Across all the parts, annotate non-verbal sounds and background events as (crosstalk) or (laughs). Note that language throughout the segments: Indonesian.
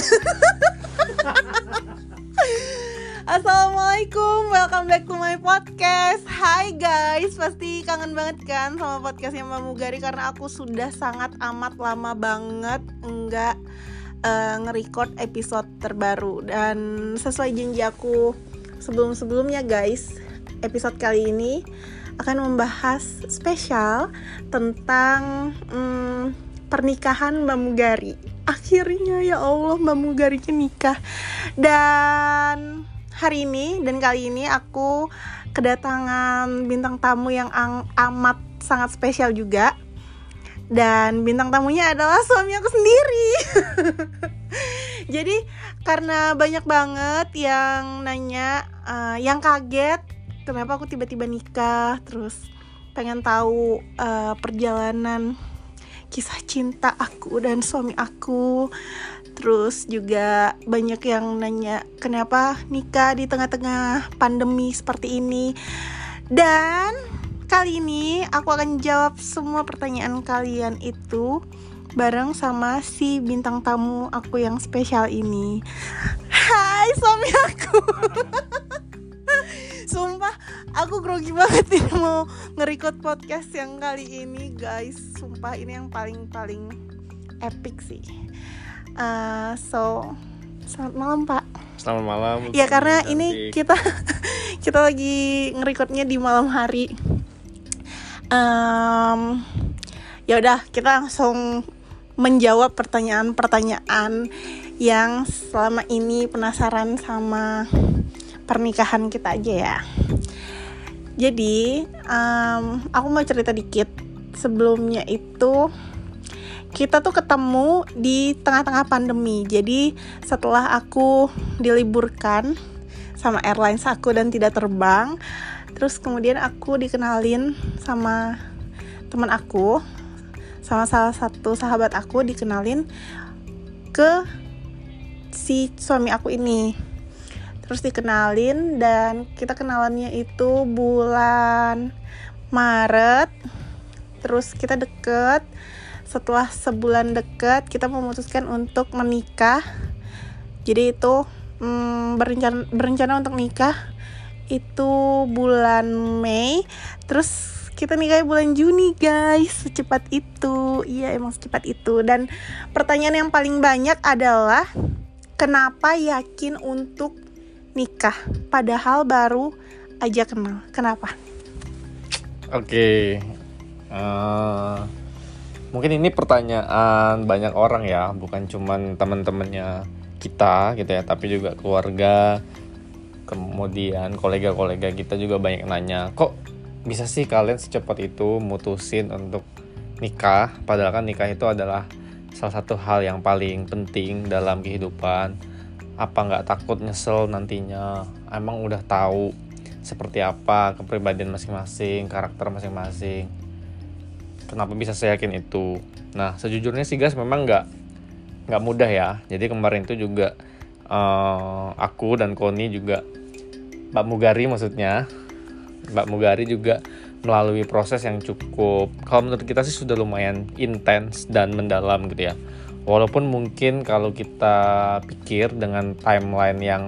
(laughs) Assalamualaikum, welcome back to my podcast. Hai guys, pasti kangen banget kan sama podcastnya Mbak Mugari Karena aku sudah sangat amat lama banget enggak uh, nge-record episode terbaru. Dan sesuai janji aku sebelum-sebelumnya guys Episode kali ini akan membahas spesial tentang hmm, pernikahan Mbak Mugari Akhirnya ya Allah Mbak Mugarinya nikah. Dan hari ini dan kali ini aku kedatangan bintang tamu yang amat sangat spesial juga. Dan bintang tamunya adalah suami aku sendiri. (laughs) Jadi karena banyak banget yang nanya uh, yang kaget kenapa aku tiba-tiba nikah terus pengen tahu uh, perjalanan kisah cinta aku dan suami aku Terus juga banyak yang nanya kenapa nikah di tengah-tengah pandemi seperti ini. Dan kali ini aku akan jawab semua pertanyaan kalian itu bareng sama si bintang tamu aku yang spesial ini. Hai suami aku. (laughs) (laughs) Sumpah aku grogi banget (laughs) nih mau nge-record podcast yang kali ini guys. Sumpah ini yang paling-paling epic sih Uh, so selamat malam Pak. Selamat malam. Ya karena cantik. ini kita (laughs) kita lagi ngerekordnya di malam hari. Um, ya udah kita langsung menjawab pertanyaan-pertanyaan yang selama ini penasaran sama pernikahan kita aja ya. Jadi um, aku mau cerita dikit sebelumnya itu kita tuh ketemu di tengah-tengah pandemi. Jadi setelah aku diliburkan sama airlines aku dan tidak terbang, terus kemudian aku dikenalin sama teman aku, sama salah satu sahabat aku dikenalin ke si suami aku ini. Terus dikenalin dan kita kenalannya itu bulan Maret. Terus kita deket. Setelah sebulan dekat kita memutuskan untuk menikah. Jadi itu hmm, berencana berencana untuk nikah itu bulan Mei. Terus kita nikah bulan Juni guys. Secepat itu. Iya emang secepat itu. Dan pertanyaan yang paling banyak adalah kenapa yakin untuk nikah padahal baru aja kenal kenapa oke okay. uh, eh, mungkin ini pertanyaan banyak orang ya bukan cuman teman-temannya kita gitu ya tapi juga keluarga kemudian kolega-kolega kita juga banyak nanya kok bisa sih kalian secepat itu mutusin untuk nikah padahal kan nikah itu adalah salah satu hal yang paling penting dalam kehidupan apa nggak takut nyesel nantinya? Emang udah tahu seperti apa kepribadian masing-masing karakter masing-masing. Kenapa bisa saya yakin itu? Nah sejujurnya sih guys memang nggak nggak mudah ya. Jadi kemarin itu juga uh, aku dan Koni juga Mbak Mugari maksudnya Mbak Mugari juga melalui proses yang cukup kalau menurut kita sih sudah lumayan intens dan mendalam gitu ya walaupun mungkin kalau kita pikir dengan timeline yang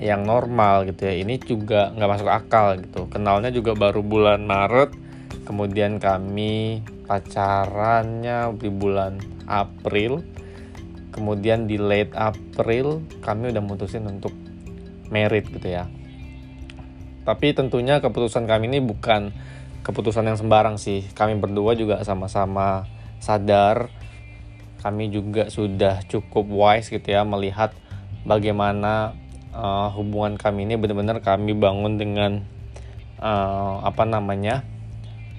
yang normal gitu ya ini juga nggak masuk akal gitu. Kenalnya juga baru bulan Maret kemudian kami pacarannya di bulan April kemudian di late April kami udah mutusin untuk merit gitu ya. Tapi tentunya keputusan kami ini bukan keputusan yang sembarang sih. Kami berdua juga sama-sama sadar kami juga sudah cukup wise gitu ya melihat bagaimana uh, hubungan kami ini benar-benar kami bangun dengan uh, apa namanya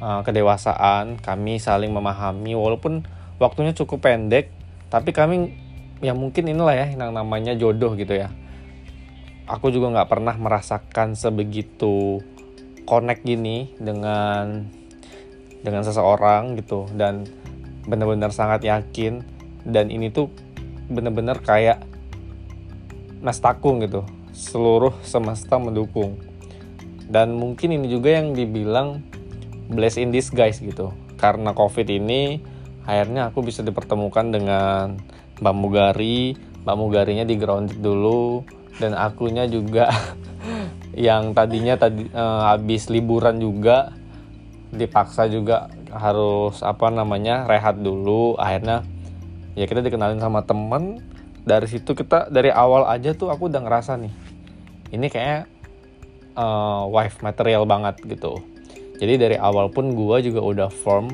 uh, kedewasaan, kami saling memahami walaupun waktunya cukup pendek, tapi kami ya mungkin inilah ya yang namanya jodoh gitu ya. Aku juga nggak pernah merasakan sebegitu connect gini dengan dengan seseorang gitu dan benar-benar sangat yakin. Dan ini tuh benar-benar kayak mas takung gitu. Seluruh semesta mendukung. Dan mungkin ini juga yang dibilang bless in disguise gitu. Karena covid ini akhirnya aku bisa dipertemukan dengan Mbak Mugari. Mbak Mugarinya di grounded dulu. Dan akunya juga (laughs) yang tadinya tadi uh, habis liburan juga dipaksa juga harus apa namanya rehat dulu. Akhirnya ya kita dikenalin sama temen. Dari situ kita dari awal aja tuh aku udah ngerasa nih ini kayak uh, wife material banget gitu. Jadi dari awal pun gue juga udah form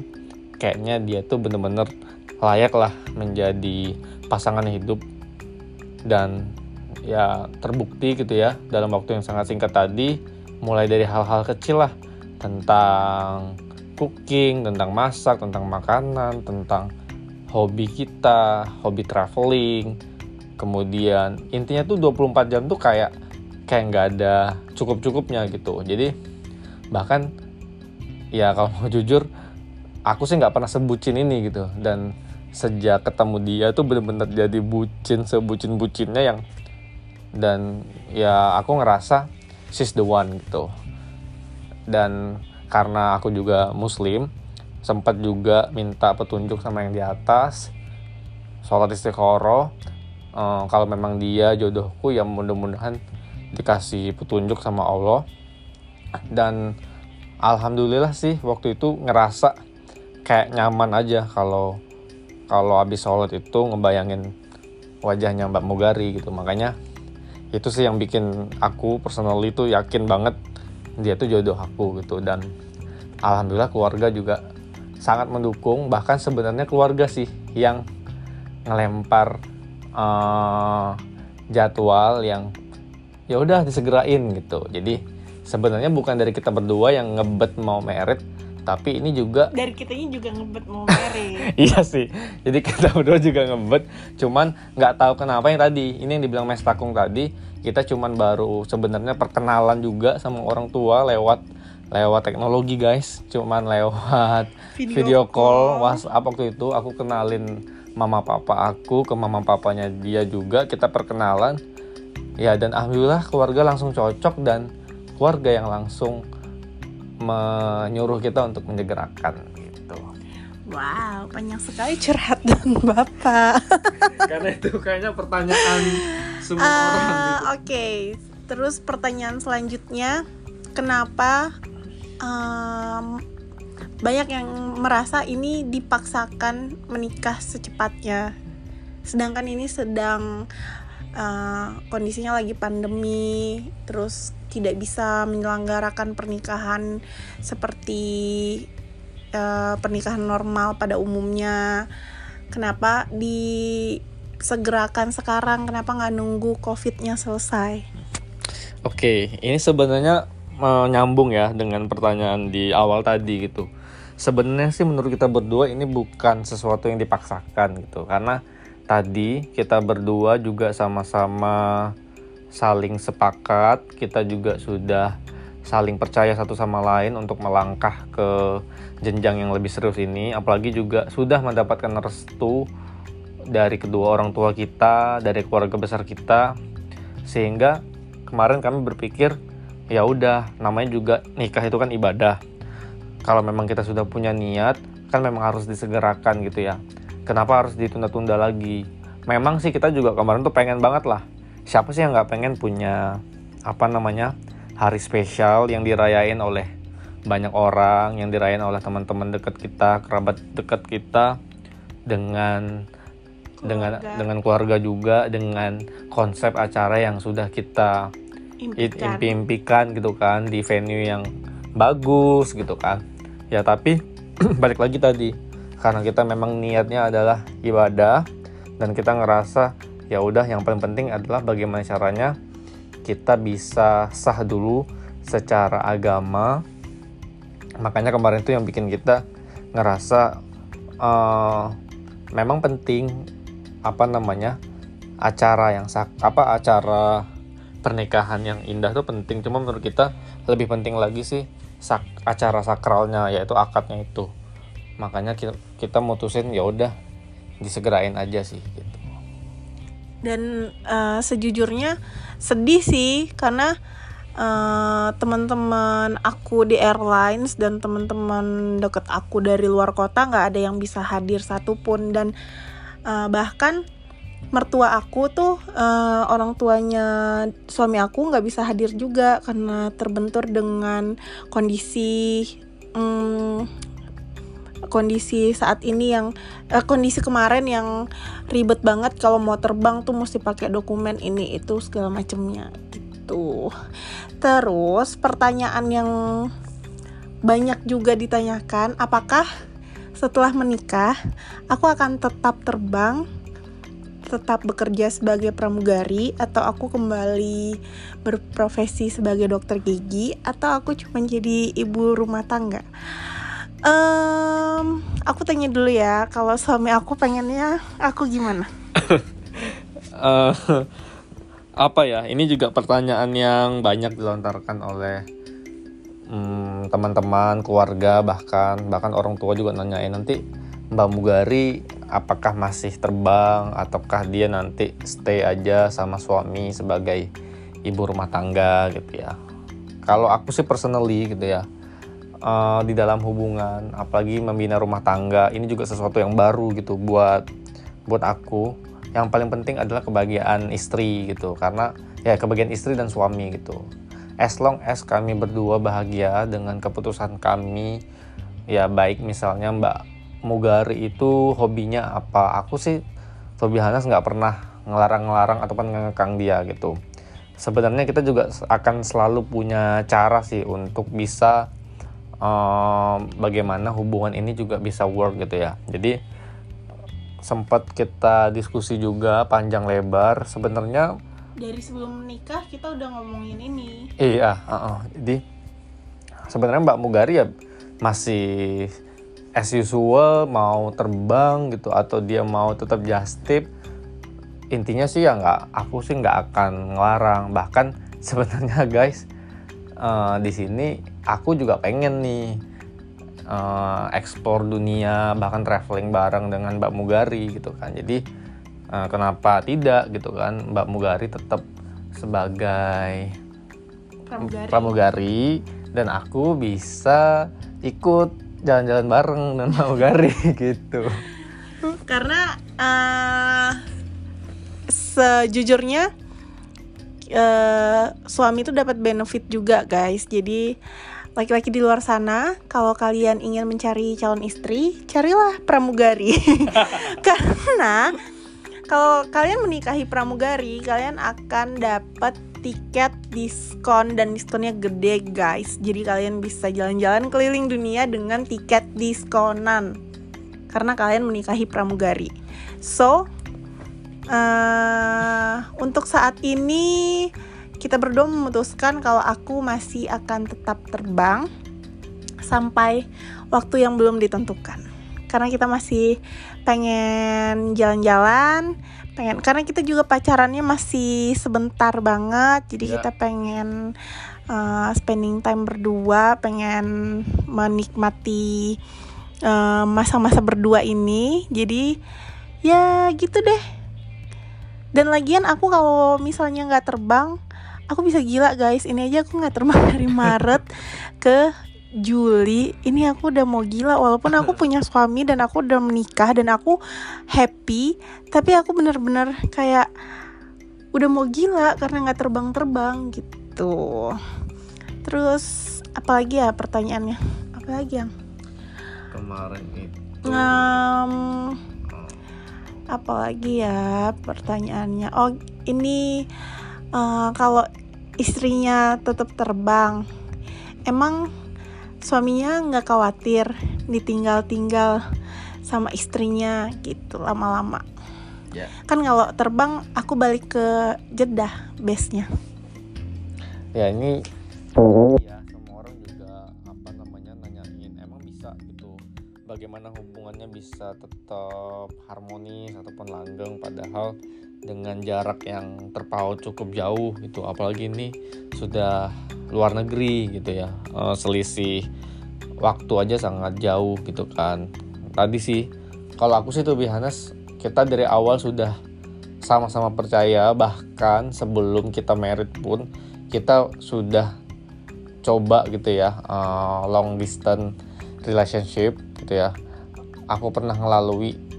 kayaknya dia tuh bener-bener layak lah menjadi pasangan hidup. Dan ya terbukti gitu ya dalam waktu yang sangat singkat tadi mulai dari hal-hal kecil lah tentang cooking, tentang masak, tentang makanan, tentang hobi kita, hobi traveling. Kemudian intinya tuh 24 jam tuh kayak kayak nggak ada cukup-cukupnya gitu. Jadi bahkan ya kalau mau jujur aku sih nggak pernah sebucin ini gitu dan sejak ketemu dia tuh bener-bener jadi bucin sebucin-bucinnya yang dan ya aku ngerasa she's the one gitu dan karena aku juga muslim sempat juga minta petunjuk sama yang di atas sholat istiqoroh. Uh, kalau memang dia jodohku ya mudah-mudahan dikasih petunjuk sama Allah. Dan alhamdulillah sih waktu itu ngerasa kayak nyaman aja kalau kalau habis sholat itu ngebayangin wajahnya Mbak Mugari gitu. Makanya itu sih yang bikin aku personally itu yakin banget dia tuh jodoh aku gitu. Dan alhamdulillah keluarga juga sangat mendukung. Bahkan sebenarnya keluarga sih yang ngelempar uh, jadwal yang ya udah disegerain gitu. Jadi sebenarnya bukan dari kita berdua yang ngebet mau merit tapi ini juga dari kitanya juga ngebet mau merit. (laughs) Iya sih. Jadi kita berdua juga ngebet. Cuman nggak tahu kenapa yang tadi ini yang dibilang Mes Takung tadi kita cuman baru sebenarnya perkenalan juga sama orang tua lewat lewat teknologi guys. Cuman lewat video, video call, call WhatsApp. Waktu itu aku kenalin mama papa aku ke mama papanya dia juga. Kita perkenalan. Ya dan alhamdulillah keluarga langsung cocok dan keluarga yang langsung menyuruh kita untuk menyegerakan gitu. Wow panjang sekali curhat (laughs) dan bapak. Karena itu kayaknya pertanyaan semua uh, orang gitu. oke okay. terus pertanyaan selanjutnya kenapa um, banyak yang merasa ini dipaksakan menikah secepatnya sedangkan ini sedang uh, kondisinya lagi pandemi terus tidak bisa menyelenggarakan pernikahan seperti uh, pernikahan normal pada umumnya kenapa di segerakan sekarang kenapa nggak nunggu covidnya selesai? Oke ini sebenarnya menyambung ya dengan pertanyaan di awal tadi gitu. Sebenarnya sih menurut kita berdua ini bukan sesuatu yang dipaksakan gitu. Karena tadi kita berdua juga sama-sama saling sepakat kita juga sudah saling percaya satu sama lain untuk melangkah ke jenjang yang lebih serius ini. Apalagi juga sudah mendapatkan restu dari kedua orang tua kita, dari keluarga besar kita, sehingga kemarin kami berpikir ya udah namanya juga nikah itu kan ibadah. Kalau memang kita sudah punya niat, kan memang harus disegerakan gitu ya. Kenapa harus ditunda-tunda lagi? Memang sih kita juga kemarin tuh pengen banget lah. Siapa sih yang nggak pengen punya apa namanya hari spesial yang dirayain oleh banyak orang, yang dirayain oleh teman-teman dekat kita, kerabat dekat kita dengan dengan dengan keluarga juga dengan konsep acara yang sudah kita impikan. impikan gitu kan di venue yang bagus gitu kan. Ya tapi (clears throat) balik lagi tadi karena kita memang niatnya adalah ibadah dan kita ngerasa ya udah yang paling penting adalah bagaimana caranya kita bisa sah dulu secara agama. Makanya kemarin itu yang bikin kita ngerasa uh, memang penting apa namanya acara yang sak apa acara pernikahan yang indah tuh penting. Cuma menurut kita lebih penting lagi sih sak acara sakralnya yaitu akadnya itu. Makanya kita, kita mutusin ya udah disegerain aja sih gitu. Dan uh, sejujurnya sedih sih karena uh, teman-teman aku di airlines dan teman-teman deket aku dari luar kota nggak ada yang bisa hadir satupun. Dan uh, bahkan mertua aku tuh uh, orang tuanya suami aku nggak bisa hadir juga karena terbentur dengan kondisi um, kondisi saat ini yang uh, kondisi kemarin yang ribet banget kalau mau terbang tuh mesti pakai dokumen ini itu segala macemnya gitu. Terus pertanyaan yang banyak juga ditanyakan apakah setelah menikah aku akan tetap terbang tetap bekerja sebagai pramugari atau aku kembali berprofesi sebagai dokter gigi atau aku cuma jadi ibu rumah tangga. Um, aku tanya dulu ya kalau suami aku pengennya aku gimana? Uh, (coughs) apa ya? Ini juga pertanyaan yang banyak dilontarkan oleh hmm, teman-teman keluarga bahkan bahkan orang tua juga nanyain nanti Mbak Mugari apakah masih terbang ataukah dia nanti stay aja sama suami sebagai ibu rumah tangga gitu ya. Kalau aku sih personally gitu ya uh, di dalam hubungan apalagi membina rumah tangga ini juga sesuatu yang baru gitu buat buat aku. Yang paling penting adalah kebahagiaan istri gitu karena ya kebahagiaan istri dan suami gitu. As long as kami berdua bahagia dengan keputusan kami ya baik misalnya Mbak Mugari itu hobinya apa. Aku sih Tobi Hanas nggak pernah ngelarang-ngelarang ataupun ngekang dia gitu. Sebenarnya kita juga akan selalu punya cara sih untuk bisa um, bagaimana hubungan ini juga bisa work gitu ya. Jadi sempat kita diskusi juga panjang lebar. Sebenarnya dari sebelum menikah kita udah ngomongin ini. Iya uh -uh. jadi sebenarnya Mbak Mugari ya masih as usual mau terbang gitu atau dia mau tetap just tip intinya sih ya nggak aku sih nggak akan ngelarang. Bahkan (laughs) sebenarnya guys uh, di sini aku juga pengen nih uh, explore dunia bahkan traveling bareng dengan Mbak Mugari gitu kan. Jadi uh, kenapa tidak gitu kan Mbak Mugari tetap sebagai pramugari. pramugari dan aku bisa ikut jalan-jalan bareng dan mau gari (laughs) gitu. Karena uh, sejujurnya uh, suami itu dapat benefit juga guys. Jadi laki-laki di luar sana kalau kalian ingin mencari calon istri carilah pramugari. (laughs) Karena kalau kalian menikahi pramugari kalian akan dapat tiket diskon dan diskonnya gede guys. Jadi kalian bisa jalan-jalan keliling dunia dengan tiket diskonan. Karena kalian menikahi pramugari. So uh, untuk saat ini kita berdua memutuskan kalau aku masih akan tetap terbang sampai waktu yang belum ditentukan karena kita masih pengen jalan-jalan pengen karena kita juga pacarannya masih sebentar banget jadi yeah. kita pengen uh, spending time berdua pengen menikmati eh, masa-masa uh, berdua ini. Jadi ya gitu deh. Dan lagian aku kalau misalnya nggak terbang aku bisa gila guys. Ini aja aku nggak terbang (laughs) dari Maret ke Juli ini aku udah mau gila walaupun aku (laughs) punya suami dan aku udah menikah dan aku happy tapi aku bener-bener kayak udah mau gila karena nggak terbang-terbang gitu. Terus apalagi ya pertanyaannya? Apalagi yang? Kemarin itu. Um, apalagi ya pertanyaannya? Oh ini uh, kalau istrinya tetap terbang emang suaminya nggak khawatir ditinggal-tinggal sama istrinya gitu lama-lama. Yeah. Kan kalau terbang aku balik ke Jeddah base-nya. Ya ini ya bagaimana hubungannya bisa tetap harmonis ataupun langgeng padahal dengan jarak yang terpaut cukup jauh gitu. Apalagi ini sudah luar negeri gitu ya. Uh, selisih waktu aja sangat jauh gitu kan. Tadi sih kalau aku sih tuh Bihanas kita dari awal sudah sama-sama percaya. Bahkan sebelum kita merit pun kita sudah coba gitu ya uh, long distance relationship gitu ya. Aku pernah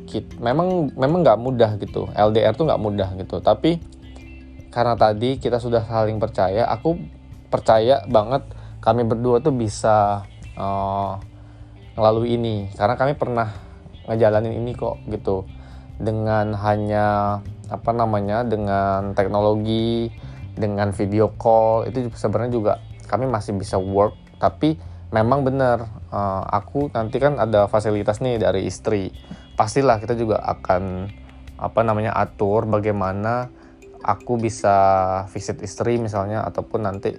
kita, memang memang nggak mudah gitu. LDR tuh nggak mudah gitu. Tapi karena tadi kita sudah saling percaya aku percaya banget kami berdua tuh bisa uh, melalui ini. Karena kami pernah ngejalanin ini kok gitu. Dengan hanya apa namanya dengan teknologi dengan video call itu sebenarnya juga kami masih bisa work. Tapi memang benar uh, aku nanti kan ada fasilitas nih dari istri. Pastilah kita juga akan apa namanya atur bagaimana aku bisa visit istri misalnya ataupun nanti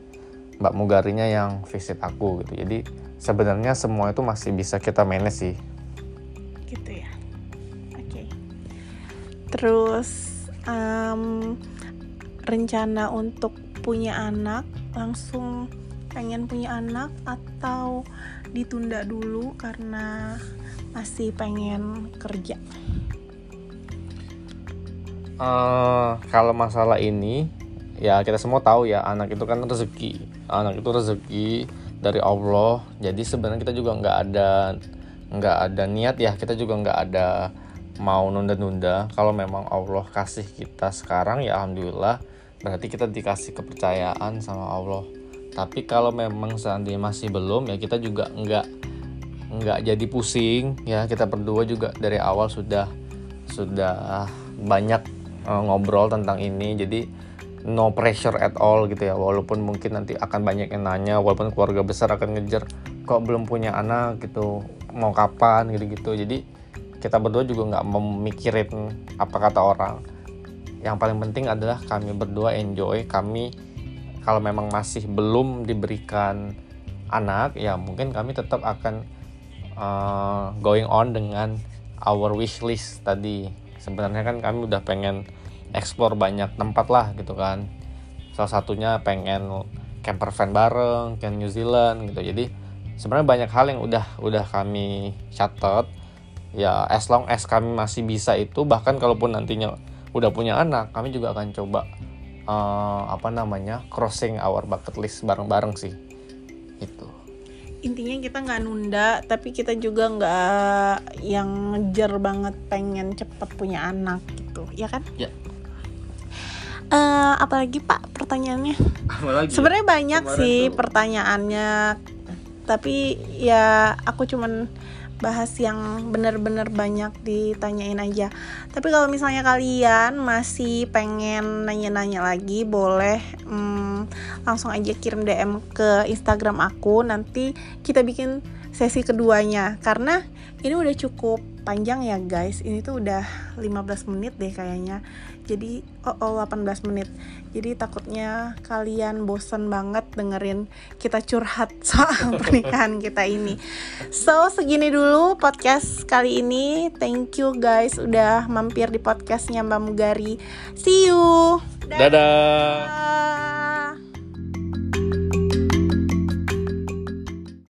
Mbak Mugarinya yang visit aku gitu. Jadi sebenarnya semua itu masih bisa kita manage sih. Gitu ya. Oke. Okay. terus um, rencana untuk punya anak langsung pengen punya anak atau ditunda dulu karena masih pengen kerja? Uh, kalau masalah ini ya kita semua tahu ya anak itu kan rezeki. Anak itu rezeki dari Allah. Jadi sebenarnya kita juga nggak ada nggak ada niat ya. Kita juga nggak ada mau nunda-nunda. Kalau memang Allah kasih kita sekarang ya alhamdulillah berarti kita dikasih kepercayaan sama Allah tapi kalau memang seandainya masih belum ya kita juga nggak nggak jadi pusing ya. Kita berdua juga dari awal sudah sudah banyak uh, ngobrol tentang ini. Jadi no pressure at all gitu ya. Walaupun mungkin nanti akan banyak yang nanya walaupun keluarga besar akan ngejar kok belum punya anak? gitu. Mau kapan? gitu gitu jadi kita berdua juga nggak memikirin apa kata orang. Yang paling penting adalah kami berdua enjoy kami kalau memang masih belum diberikan anak ya mungkin kami tetap akan uh, going on dengan our wish list tadi. Sebenarnya kan kami udah pengen explore banyak tempat lah gitu kan. Salah satunya pengen camper van bareng ke New Zealand gitu. Jadi sebenarnya banyak hal yang udah udah kami catat. Ya as long as kami masih bisa itu bahkan kalaupun nantinya udah punya anak kami juga akan coba uh, apa namanya crossing our bucket list bareng-bareng sih. Itu intinya kita nggak nunda tapi kita juga nggak yang ngejar banget pengen cepet punya anak gitu. Ya kan? Ya. Uh, apalagi pak pertanyaannya? Sebenarnya banyak Kemarin sih tuh. pertanyaannya tapi ya aku cuman bahas yang bener-bener banyak ditanyain aja. Tapi kalau misalnya kalian masih pengen nanya-nanya lagi boleh hmm, langsung aja kirim DM ke Instagram aku. Nanti kita bikin sesi keduanya. Karena ini udah cukup panjang ya guys. Ini tuh udah 15 menit deh kayaknya. Jadi oh, oh 18 menit. Jadi takutnya kalian bosen banget dengerin kita curhat (laughs) soal pernikahan kita ini. So segini dulu podcast kali ini. Thank you guys udah mampir di podcastnya Mbak Mugari. See you. Dadah, dadah.